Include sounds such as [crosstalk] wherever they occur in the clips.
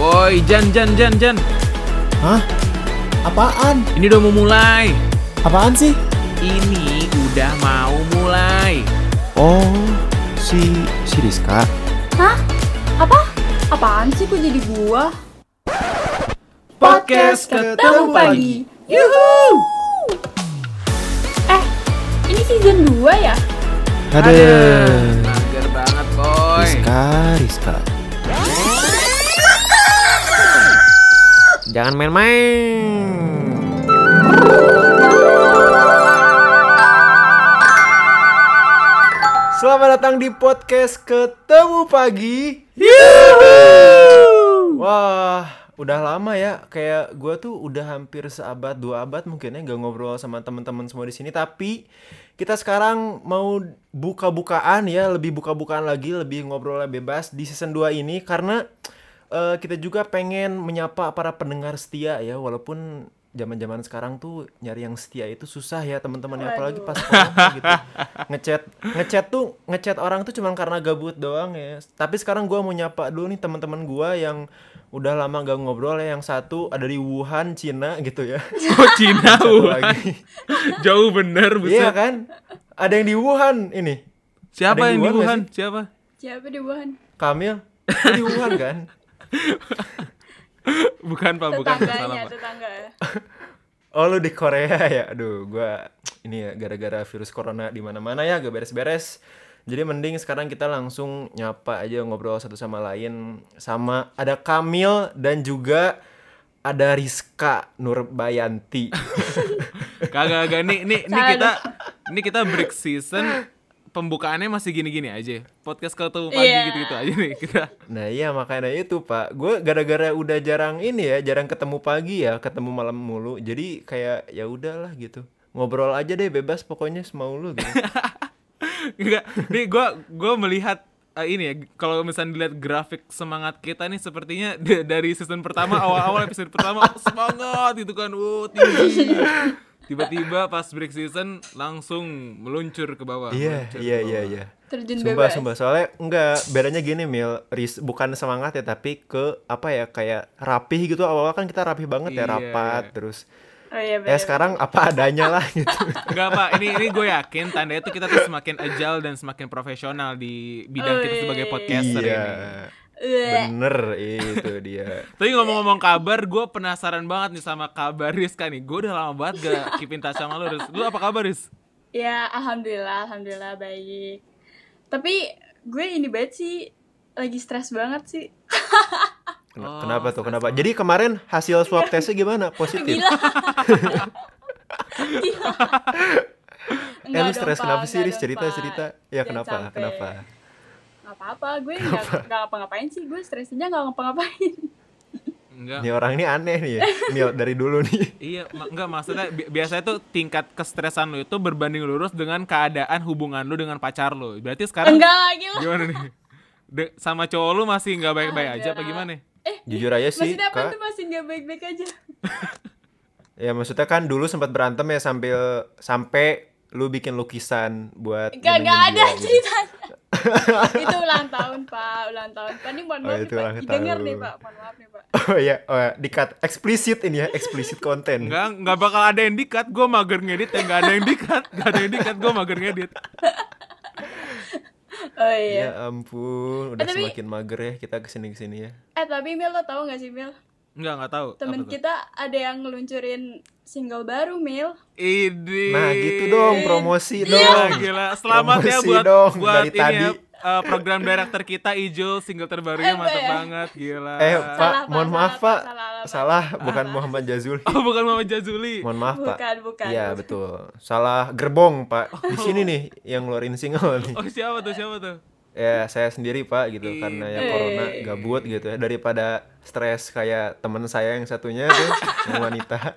Woi, Jan, Jan, Jan, Jan. Hah? Apaan? Ini udah mau mulai. Apaan sih? Ini udah mau mulai. Oh, si si Rizka. Hah? Apa? Apaan sih kok jadi gua? Podcast ketemu pagi. Yuhu! Eh, ini season 2 ya? Ada. Mager banget, boy. Rizka, Rizka. Jangan main-main. Selamat datang di podcast Ketemu Pagi. Wah, udah lama ya. Kayak gua tuh udah hampir seabad dua abad mungkin ya nggak ngobrol sama teman-teman semua di sini. Tapi kita sekarang mau buka-bukaan ya, lebih buka-bukaan lagi, lebih ngobrolnya bebas di season 2 ini karena eh, kita juga pengen menyapa para pendengar setia ya, walaupun zaman-zaman sekarang tuh nyari yang setia itu susah ya teman-teman ya apalagi pas corona gitu ngechat ngechat tuh ngechat orang tuh cuma karena gabut doang ya tapi sekarang gua mau nyapa dulu nih teman-teman gua yang udah lama gak ngobrol ya yang satu ada di Wuhan Cina gitu ya [laughs] Oh, Cina, Wuhan. lagi Jauh bener, iya buset. kan ada yang di Wuhan ini Siapa Ada yang di Wuhan? sih? Siapa? Siapa di Wuhan? Kamil di Wuhan kan [laughs] Bukan, Pak, bukan. Salah, Tetangganya, Pak. tetangga ya. Oh lu di Korea [laughs] ya aduh gua ini ya gara-gara virus corona di mana-mana ya gak beres-beres jadi mending sekarang kita langsung nyapa aja ngobrol satu sama lain sama ada Kamil dan juga ada Rizka Nurbayanti. [laughs] Kagak, kagak. Nih, nih, nih kita, ini kita break season. Pembukaannya masih gini-gini aja. Podcast ketemu pagi Iya. gitu-gitu aja nih kita. Nah iya makanya itu pak, gue gara-gara udah jarang ini ya, jarang ketemu pagi ya, ketemu malam mulu, jadi kayak ya udahlah gitu, ngobrol aja deh bebas pokoknya semau lu gitu. [laughs] Enggak, nih gua gua melihat eh, ini ya, kalau misalnya dilihat grafik semangat kita nih sepertinya [laughs] dari season pertama awal-awal episode pertama oh, semangat gitu kan, uh tinggi. Tiba-tiba pas break season langsung meluncur ke bawah. Iya iya iya iya. Terjun Sumpah bebas. sumpah soalnya enggak bedanya gini Mil, Ris, bukan semangat ya tapi ke apa ya kayak rapih gitu awal-awal kan kita rapih banget ya Iya, rapat iya. terus Oh iya ya bener. sekarang apa adanya lah [laughs] gitu. Enggak pak, ini ini gue yakin tanda itu kita tuh semakin agile dan semakin profesional di bidang kita sebagai podcaster iya. ini. Ueh. Bener itu dia. [laughs] Tapi ngomong-ngomong kabar, gue penasaran banget nih sama kabar Rizka nih. Gue udah lama banget gak [laughs] keep in touch sama lu, Riz. Lu apa kabar, Riz? Ya, alhamdulillah, alhamdulillah baik. Tapi gue ini banget sih lagi stres banget sih. [laughs] Ken- Oh, kenapa tuh? Kenapa? Jadi kemarin hasil swab tesnya gimana? Positif. Gila. Gila. Eh lu stres kenapa sih Riz? dong, Cerita Pak. cerita. Ya Jangan kenapa? Kenapa? Gak apa-apa, gue [laughs] nggak nggak ngapa-ngapain sih. Gue stres aja nggak ngapa-ngapain. Enggak. Ini orang ini aneh nih ya. [laughs] Mil dari dulu nih. Iya, ma- enggak maksudnya bi- biasanya tuh tingkat kestresan lu itu berbanding lurus dengan keadaan hubungan lu dengan pacar lu. Berarti sekarang Enggak lagi lo. gimana nih? De- sama cowok lu masih nggak baik-baik aja apa gimana? Eh, Jujur aja sih, maksudnya apa tuh masih nggak baik-baik aja? [laughs] Ya maksudnya kan dulu sempat berantem ya sambil sampai lu bikin lukisan buat Gak, gak ada dia gitu. ceritanya. itu ulang tahun pak, ulang tahun. Pak ini mohon Oh, maaf nih itu pak, ulang didengar tahun. nih pak, mohon maaf nih pak. Oh iya, oh ya, dikat eksplisit ini ya, eksplisit konten. Enggak, enggak bakal ada yang dikat. Gue mager ngedit ya, enggak ada yang dikat. Enggak ada yang dikat, gue mager ngedit. [laughs] Oh Ya iya. ampun, udah Eh, tapi- semakin mager ya kita ke sini ke sini ya. Eh tapi Mil lo tau gak sih Mil? Enggak, enggak tahu. Temen Apa tuh? kita ada yang ngeluncurin single baru Mil. Idi. Nah gitu dong, promosi Gila, dong. gila. Selamat ya Promosi buat dong buat dari ini tadi. ya eh, program director kita Ijul single terbarunya Eh, mantap ya? banget, gila. Eh Salah, Pak, Pak, mohon salah, maaf Pak, salah, salah, bukan Muhammad Jazuli. Oh, bukan Mama Jazuli. Mohon maaf Pak. Bukan, bukan. Iya betul, salah gerbong Pak. Di sini nih yang ngeluarin single nih. Oh, siapa tuh? Siapa tuh? Ya saya sendiri Pak gitu karena ya corona Eh. gabut gitu ya daripada stres kayak teman saya yang satunya tuh [laughs] yang wanita.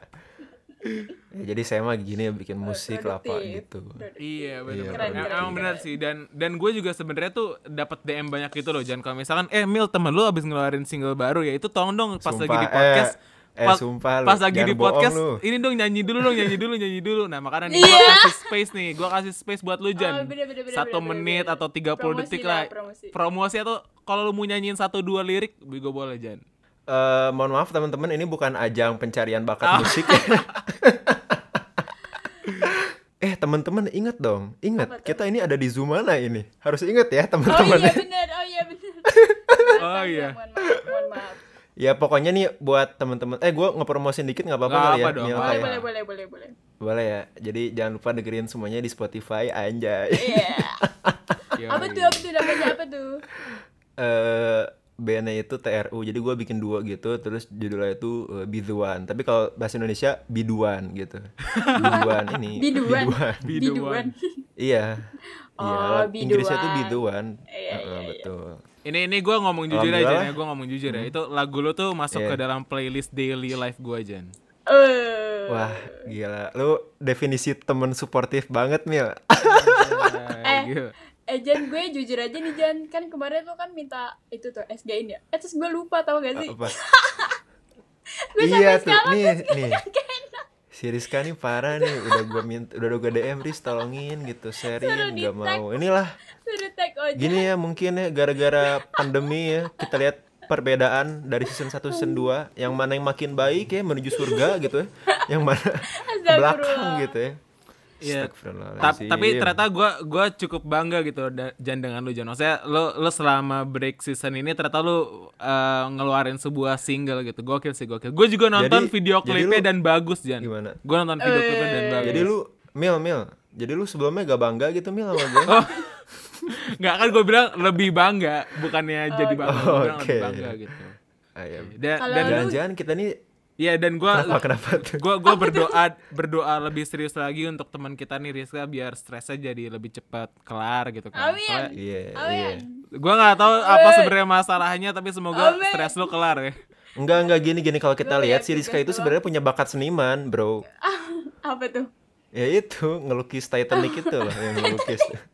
Ya, jadi saya mah gini ya bikin musik lah Pak gitu. Iya benar. Iya, Emang benar sih dan dan gue juga sebenarnya tuh dapat DM banyak gitu loh. Jangan kalau misalkan eh Mil temen lu abis ngeluarin single baru ya itu tolong dong pas lagi di Sumpah, podcast. eh, eh, pas, sumpah lu, pas lagi di podcast lu. ini dong nyanyi dulu dong nyanyi dulu nyanyi dulu nah makanya nih Iya. gue kasih space nih gue kasih space buat lu Jan Oh, bener, bener, bener, satu bener, menit bener. atau 30 Promosi detik lah, promosi. promosi atau kalau lu mau nyanyiin satu dua lirik gue boleh Jan eh, mohon maaf teman-teman ini bukan ajang pencarian bakat Ah. musik. [laughs] eh teman-teman ingat dong, ingat kita ini ada di Zoom mana ini? Harus ingat ya Oh teman-teman. iya benar, oh iya benar. [laughs] Oh, iya. Mohon maaf, mohon maaf. Ya pokoknya nih buat teman-teman. Eh gue ngepromosin dikit nggak apa-apa kali ya? dong, Boleh, kayak- boleh, boleh, boleh, boleh. Boleh ya. Jadi jangan lupa dengerin semuanya di Spotify anjay. Iya. [laughs] Yoi. Apa tuh, apa tuh, namanya apa tuh? eh bandnya itu TRU jadi gue bikin dua gitu terus judulnya itu uh, Be The One tapi kalau bahasa Indonesia Biduan gitu Biduan ini Biduan. Biduan. Biduan. iya Oh, iya Biduan. Inggrisnya tuh Be The One Iya, Heeh, iya, iya. betul Ini ini gue ngomong jujur aja ya, gue ngomong jujur ya. Itu lagu lu tuh masuk Iya. ke dalam playlist daily life gue Jan. Eh. wah gila lu definisi temen suportif banget Mil Eh. gitu. Eh Jan, gue jujur aja nih Jan, kan kemarin lo kan minta itu tuh SG-in ya. Eh terus gue lupa tau gak sih? apa [laughs] Gue iya sampai tuh sekarang nih nih si Rizka nih parah nih udah gue minta udah gue DM Riz tolongin gitu sharing nggak mau inilah ojek. Gini ya mungkin ya gara-gara pandemi ya kita lihat perbedaan dari season 1 season 2 yang mana yang makin baik ya menuju surga gitu ya yang mana belakang gitu ya Iya. Ta- tapi ternyata gue gua cukup bangga gitu da- Jan dengan lu Jan. Maksudnya lo lo selama break season ini ternyata lu eh, ngeluarin sebuah single gitu. Gokil sih gokil. Gue juga nonton Jadi- video klipnya lu- dan bagus Jan. Gimana? Gue nonton video klipnya dan bagus. jadi lu Mil Mil jadi lu sebelumnya gak bangga gitu Mil sama gue Oh. [laughs] Nggak kan gue bilang lebih bangga, bukannya jadi bangga. Gue bilang Oke. lebih bangga gitu. Ayam. Dan Kalau dan lu- jangan-jangan kita nih Iya dan gue kenapa kenapa tuh gua gua berdoa berdoa lebih serius lagi untuk teman kita nih Rizka biar stresnya jadi lebih cepat kelar gitu kan. Amin. Soalnya iya iya Amin. gua nggak tahu apa sebenarnya masalahnya tapi semoga Amin. stres lu kelar ya. enggak enggak gini gini kalau kita lihat si Rizka itu sebenarnya punya bakat seniman bro [laughs] Apa tuh? ya itu ngelukis Titanic itu loh yang ngelukis [laughs]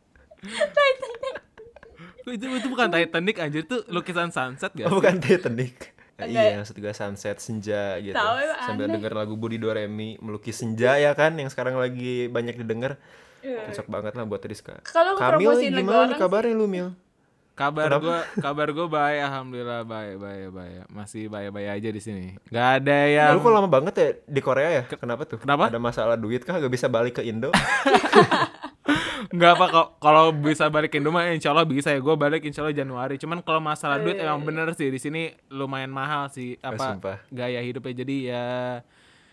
itu itu bukan Titanic anjir itu lukisan sunset gak? Oh, sih? bukan Titanic. Oke. Iya, maksud gue sunset senja gitu. Emang Sambil aneh. denger lagu Budi Doremi melukis senja ya kan yang sekarang lagi banyak didengar. Iya. Cocok banget lah buat Rizka. Kalau Kamil promosiin lagu gimana orang nih kabarnya lu Mil? Kabar gua kabar gua baik alhamdulillah baik baik baik. Masih baik-baik aja di sini. Gak ada yang Lu kok lama banget ya di Korea ya? Kenapa tuh? Kenapa? Ada masalah duit kah? Gak bisa balik ke Indo? [laughs] nggak apa kok kalau bisa balik Indo mah insya Allah bisa ya. Gue balik insya Allah Januari. Cuman kalau masalah duit emang bener sih di sini lumayan mahal sih apa sumpah. gaya hidupnya. Jadi ya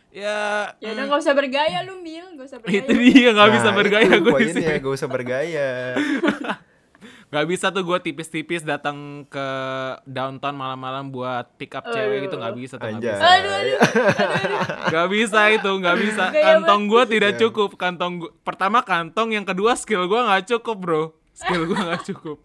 ya Ya udah nggak usah bergaya lu Mil, nggak usah [laughs] bergaya. itu dia nggak bisa Nah, bergaya itu gue di poinnya, sini. gak usah bergaya. [laughs] nggak bisa tuh gue tipis-tipis datang ke downtown malam-malam buat pick up cewek gitu nggak bisa tuh nggak bisa [laughs] Aduh, aduh. nggak bisa itu nggak bisa kantong gue tidak Iya. cukup kantong gua, pertama kantong yang kedua skill gue nggak cukup bro skill gue nggak cukup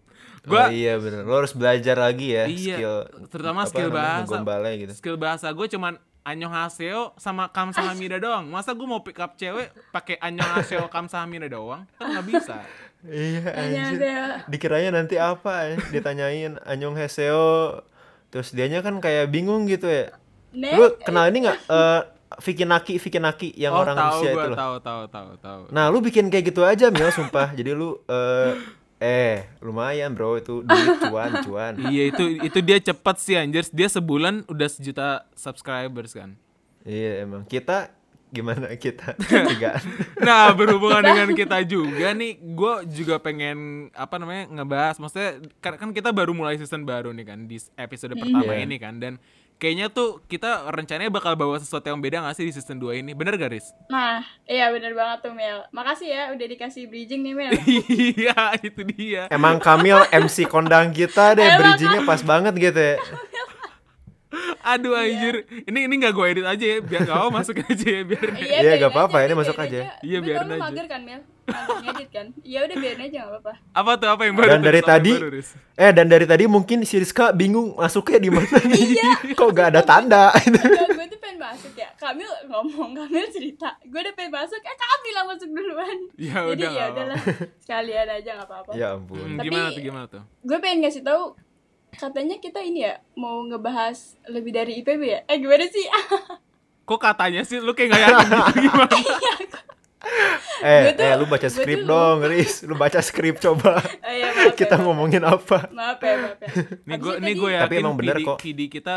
gue oh iya bener. Lo harus belajar lagi ya Iya, skill. terutama apa skill bahasa. gitu. skill bahasa gue cuman annyeonghaseyo sama kamsahamnida doang masa gue mau pick up cewek pakai annyeonghaseyo kamsahamnida doang kan nggak bisa Iya anjir. ada Dikiranya nanti apa ya? Ditanyain Anyong Heseo Terus dianya kan kayak bingung gitu ya. Nek, Lu kenal ini gak? [laughs] Eh Vicky Naki, Vicky Naki yang oh orang tahu Rusia itu loh? tahu tahu tahu tahu. Nah lu bikin kayak gitu aja Mil sumpah. Jadi lu eh Eh lumayan bro itu duit cuan cuan. Iya itu itu dia cepet sih anjir. Dia sebulan udah sejuta subscribers kan? Iya emang. Kita gimana kita [laughs] Tigaan Nah [laughs] berhubungan dengan kita juga nih Gue juga pengen Apa namanya Ngebahas Maksudnya Kan, kan kita baru mulai season baru nih kan Di episode pertama Iya. ini kan Dan Kayaknya tuh kita rencananya bakal bawa sesuatu yang beda gak sih di season 2 ini Bener gak Riz? Nah, iya bener banget tuh Mel. Makasih ya udah dikasih bridging nih Mel. [laughs] Iya itu dia Emang Kamil MC kondang kita deh Bridgingnya pas banget gitu ya Aduh Iya. anjir Ini ini gak gue edit aja ya Biar gak mau masukin aja ya Biar Iya, biarin gak apa-apa, ini masuk aja. Iya, biarin aja. mager kan Mel? Ngedit kan? Iya udah biarin aja gak apa-apa. Apa tuh apa yang baru Dan dari tadi baru? Eh dan dari tadi mungkin si Rizka bingung masuknya di mana nih Iya. Kok gak ada tanda Enggak, gue tuh pengen masuk ya. Kamil ngomong, Kamil cerita. Gue udah pengen masuk, eh Kamil yang masuk duluan. Ya Jadi udah, ya udahlah. Sekalian aja gak apa-apa. Ya ampun Hmm, Tapi- Gimana tuh gimana tuh Gue pengen ngasih tahu katanya kita ini ya mau ngebahas lebih dari IPB ya? Eh gimana sih? [laughs] Kok katanya sih Lu kayak gak yakin gitu [laughs] gimana Eh, Gue tuh- eh lu baca skrip dong Riz Lu baca skrip coba [laughs] Oh, iya, maaf ya, Kita maaf. ngomongin apa Maaf ya, maaf ya. Nih gue nih gue yakin Tapi emang bener PD, kok. PD kita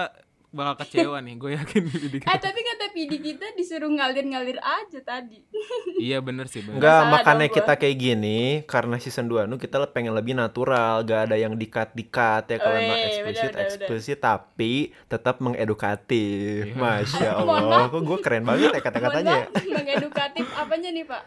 bakal kecewa nih, gue yakin di Eh tapi kata PD kita disuruh ngalir-ngalir aja tadi. [laughs] Iya bener sih, bener. Enggak, makanya gua. kita kayak gini karena season 2 nu kita pengen lebih natural, gak ada yang dikat-dikat ya kalau emang Weh, eksplisit benar, benar, eksplisit tapi tetap mengedukatif. Iya. Masya Allah, kok gue keren banget ya kata-katanya ya. Mengedukatif apanya nih pak?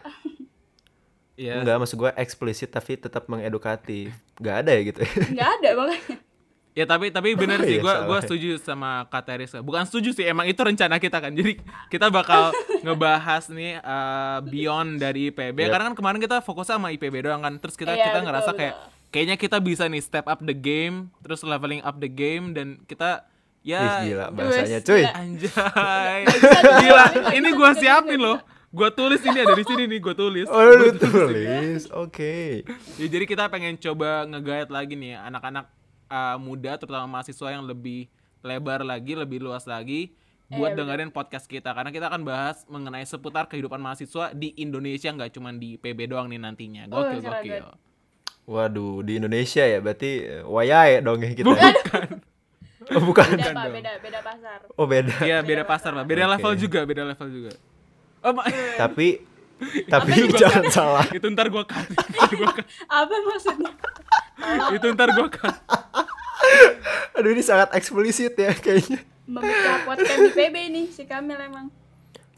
Iya. Enggak, maksud gue eksplisit tapi tetap mengedukatif. Gak ada ya gitu. Nggak ada makanya. Ya tapi tapi [laughs] bener Oh, sih, iya, gue salah gua setuju sama Kak Teresa. Bukan setuju sih, emang itu rencana kita kan. Jadi kita bakal [laughs] ngebahas nih uh, beyond dari IPB. Yep. Karena kan kemarin kita fokus sama IPB doang kan. Terus kita Iya, kita betul, ngerasa betul. kayak kayaknya kita bisa nih step up the game, terus leveling up the game dan kita Ih, ya gila bahasanya cuy. [laughs] gila. anjay. Gila, ini gua bisa, siapin loh. Gua tulis ini ada di sini nih, gua tulis. Oh, lu tulis. Oke. Ya, jadi kita pengen coba nge-guide lagi nih anak-anak uh, muda terutama mahasiswa yang lebih lebar lagi, lebih luas lagi buat Iya, dengerin podcast kita karena kita akan bahas mengenai seputar kehidupan mahasiswa di Indonesia nggak cuma di PB doang nih nantinya. Oh, Gokil keren, gokil. keren. Waduh, di Indonesia ya berarti eh, wayahe dong ya kita. [laughs] Oh, bukan. Beda pak, dong. beda beda pasar. Oh, beda. Iya, beda pasar lah. Beda Oke. level juga, beda level juga. Oh, ma- Tapi tapi jangan salah. itu ntar gua cut. Apa maksudnya? Itu ntar gua cut. [laughs] Aduh, ini sangat eksplisit ya kayaknya. Memecah podcast di [laughs] PB nih si Kamil emang.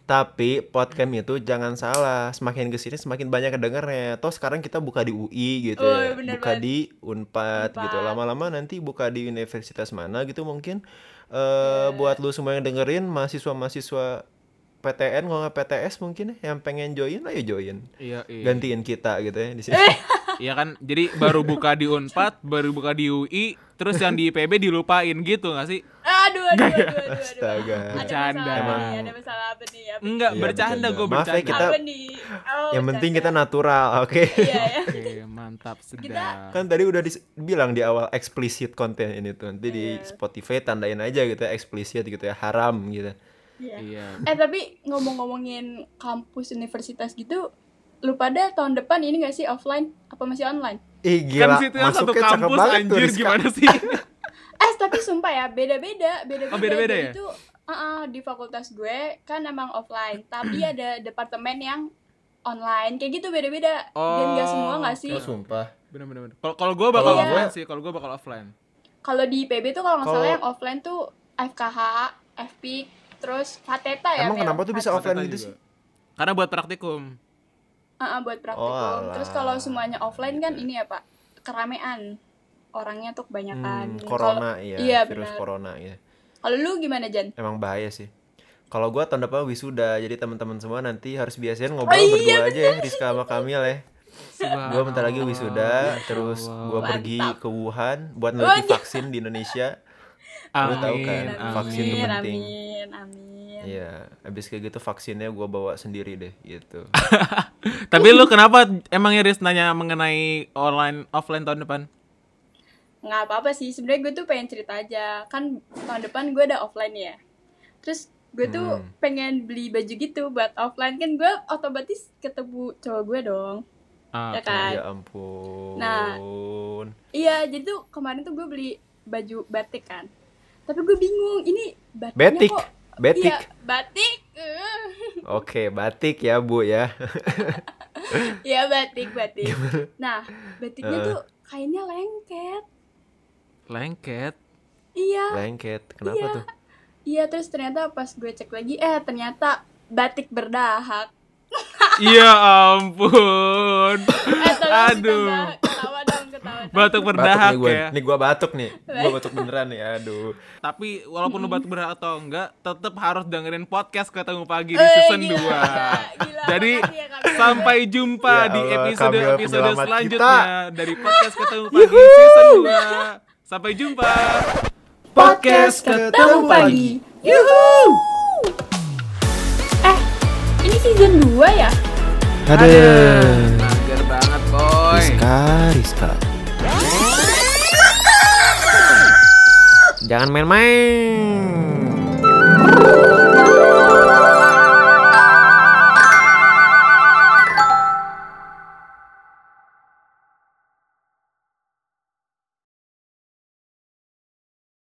Tapi podcast itu jangan salah, semakin ke sini semakin banyak kedengarnya. Toh sekarang kita buka di UI gitu Oh, ya, bener buka banget. di Unpad, gitu. Unpad. Lama-lama nanti buka di universitas mana gitu mungkin. eh Iya. buat lu semua yang dengerin mahasiswa-mahasiswa PTN kalau nggak PTS mungkin ya, yang pengen join ayo join. Iya, iya. Gantiin kita gitu ya di sini. [laughs] Iya kan, jadi baru buka di Unpad, baru buka di UI, terus yang di PB dilupain gitu gak sih? Aduh, aduh, aduh, aduh, aduh. Astaga. Ada Bercanda. masalah Emang- nih, ada masalah apa nih? Apa, Enggak, Iya, bercanda bercanda. gue Maaf ya, bercanda. kita- apa nih? Oh, yang penting kita bercanda. natural, oke? Iya, ya. Oke, mantap sedap. kan tadi udah dibilang di awal eksplisit konten ini tuh nanti di Iya. Spotify tandain aja gitu ya eksplisit gitu ya haram gitu Iya. Iya. Eh tapi ngomong-ngomongin kampus universitas gitu, lu pada tahun depan ini gak sih offline apa masih online? ih Kan gila situ yang satu kampus banget tuh anjir Rizka. gimana sih? [laughs] Eh tapi sumpah ya beda-beda, beda-beda. Oh, beda-beda ya? Itu uh-uh, di fakultas gue kan emang offline, tapi [clears throat] ada departemen yang online kayak gitu beda-beda. Dan gak semua gak sih? oh sumpah bener bener bener. Kalau kalau gue bakal Kalau offline gua- sih, kalau gue bakal offline. Kalau di IPB tuh kalau nggak salah yang offline tuh FKH, FPIK, terus Fateta ya. emang kenapa tuh bisa Fateta. offline gitu sih Karena buat praktikum. Uh-uh, buat praktikum. Oh, terus kalau semuanya offline kan ini ya Pak, keramean. Orangnya tuh kebanyakan. Hmm, corona Kalau- ya Iya virus benar. corona ya Kalau lu gimana Jan? emang bahaya sih kalau gua tahun depan wisuda jadi teman-teman semua nanti harus biasain ngobrol Oh, iya, berdua aja ya Rizka sama Kamil ya gua bentar lagi wisuda terus gua Mantap. pergi ke Wuhan buat neliti iya. vaksin di Indonesia Amin. Lu tahu kan, amin. vaksin itu penting. Amin, amin. Iya, abis kayak gitu vaksinnya gua bawa sendiri deh gitu. [laughs] Tapi lu kenapa emang Iris nanya mengenai online offline tahun depan? nggak apa-apa sih sebenarnya gue tuh pengen cerita aja kan tahun depan gue ada offline ya terus gue tuh Hmm. pengen beli baju gitu buat offline kan gue otomatis ketemu cowok gue dong Ah, ya kan ya ampun. Nah. iya jadi tuh kemarin tuh gue beli baju batik kan tapi gue bingung ini batiknya Batik, kok batik. iya batik. [laughs] Oke, batik ya bu ya. [laughs] Iya batik batik nah batiknya Eh. tuh kainnya lengket Lengket. iya Lengket, kenapa Iya. tuh? iya terus ternyata pas gue cek lagi eh ternyata batik berdahak Iya ampun. [laughs] Eh, Aduh. ditambah. Batuk Batuk berdahak nih gue. ya. Nih gua batuk nih. Gua batuk beneran nih. Aduh. Tapi walaupun lu batuk berdahak atau enggak, tetap harus dengerin podcast ketemu pagi di Eh, season gila, 2. [laughs] gila, Jadi ya, sampai jumpa Ya di Allah, episode Kamil episode selanjutnya kita. dari podcast ketemu pagi season 2. Sampai jumpa. Podcast ketemu pagi. Yuhu. Eh, ini season 2 ya? Aduh. Mager banget, boy. Rizka, Rizka. Jangan main-main.